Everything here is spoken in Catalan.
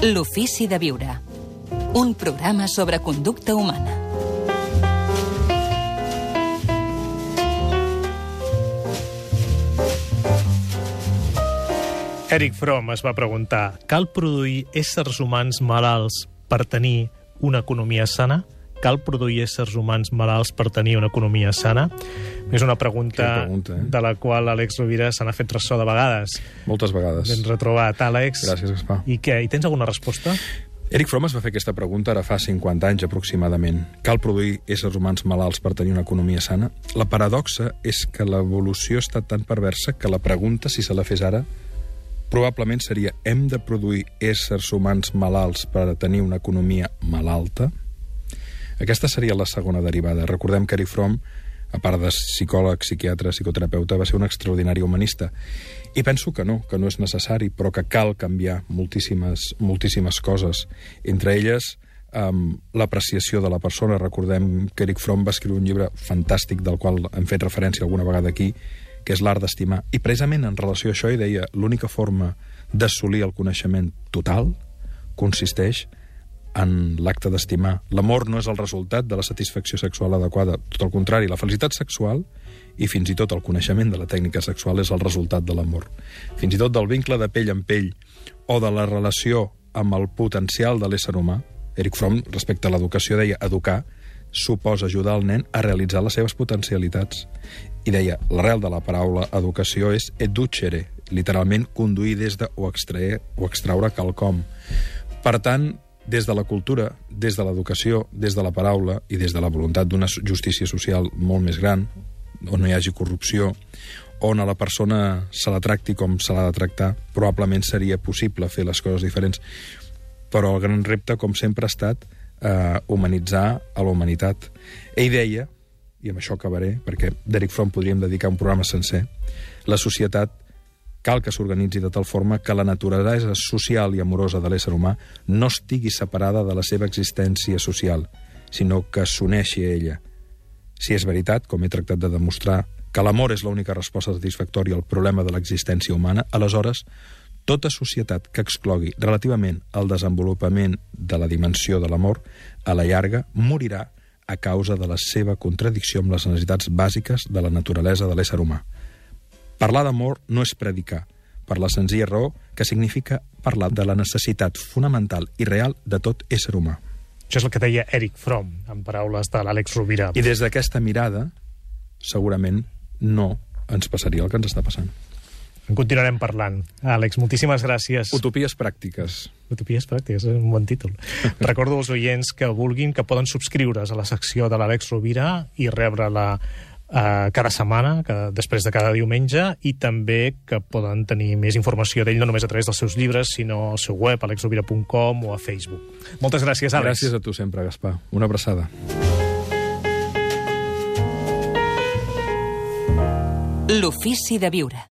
L'ofici de viure. Un programa sobre conducta humana. Eric Fromm es va preguntar cal produir éssers humans malalts per tenir una economia sana? Cal produir éssers humans malalts per tenir una economia sana? És una pregunta, pregunta, eh? de la qual Àlex Rovira se n'ha fet ressò de vegades. Moltes vegades. Ben retrobat, Àlex. Gràcies, Gaspar. I què? I tens alguna resposta? Eric Fromm es va fer aquesta pregunta ara fa 50 anys aproximadament. Cal produir éssers humans malalts per tenir una economia sana? La paradoxa és que l'evolució ha estat tan perversa que la pregunta, si se la fes ara, probablement seria hem de produir éssers humans malalts per tenir una economia malalta? Aquesta seria la segona derivada. Recordem que Eric Fromm, a part de psicòleg, psiquiatre, psicoterapeuta, va ser un extraordinari humanista. I penso que no, que no és necessari, però que cal canviar moltíssimes, moltíssimes coses. Entre elles, um, l'apreciació de la persona. Recordem que Eric Fromm va escriure un llibre fantàstic del qual hem fet referència alguna vegada aquí, que és l'art d'estimar. I precisament en relació a això hi deia l'única forma d'assolir el coneixement total consisteix en l'acte d'estimar. L'amor no és el resultat de la satisfacció sexual adequada, tot el contrari, la felicitat sexual i fins i tot el coneixement de la tècnica sexual és el resultat de l'amor. Fins i tot del vincle de pell en pell o de la relació amb el potencial de l'ésser humà, Eric Fromm, respecte a l'educació, deia educar suposa ajudar el nen a realitzar les seves potencialitats. I deia, l'arrel de la paraula educació és educere, literalment conduir des de o extraer o extraure quelcom. Per tant, des de la cultura, des de l'educació, des de la paraula i des de la voluntat d'una justícia social molt més gran, on no hi hagi corrupció, on a la persona se la tracti com se l'ha de tractar, probablement seria possible fer les coses diferents. Però el gran repte, com sempre, ha estat eh, humanitzar a la humanitat. Ell deia, i amb això acabaré, perquè d'Eric Fromm podríem dedicar un programa sencer, la societat cal que s'organitzi de tal forma que la naturalesa social i amorosa de l'ésser humà no estigui separada de la seva existència social, sinó que s'uneixi a ella. Si és veritat, com he tractat de demostrar, que l'amor és l'única resposta satisfactòria al problema de l'existència humana, aleshores, tota societat que exclogui relativament al desenvolupament de la dimensió de l'amor, a la llarga, morirà a causa de la seva contradicció amb les necessitats bàsiques de la naturalesa de l'ésser humà. Parlar d'amor no és predicar, per la senzilla raó que significa parlar de la necessitat fonamental i real de tot ésser humà. Això és el que deia Eric Fromm, en paraules de l'Àlex Rovira. I des d'aquesta mirada, segurament no ens passaria el que ens està passant. En continuarem parlant. Àlex, moltíssimes gràcies. Utopies pràctiques. Utopies pràctiques, és un bon títol. Recordo als oients que vulguin que poden subscriure's a la secció de l'Àlex Rovira i rebre-la eh, cada setmana, que, després de cada diumenge, i també que poden tenir més informació d'ell no només a través dels seus llibres, sinó al seu web, alexrovira.com o a Facebook. Moltes gràcies, Àlex. Gràcies a tu sempre, Gaspar. Una abraçada. L'ofici de viure.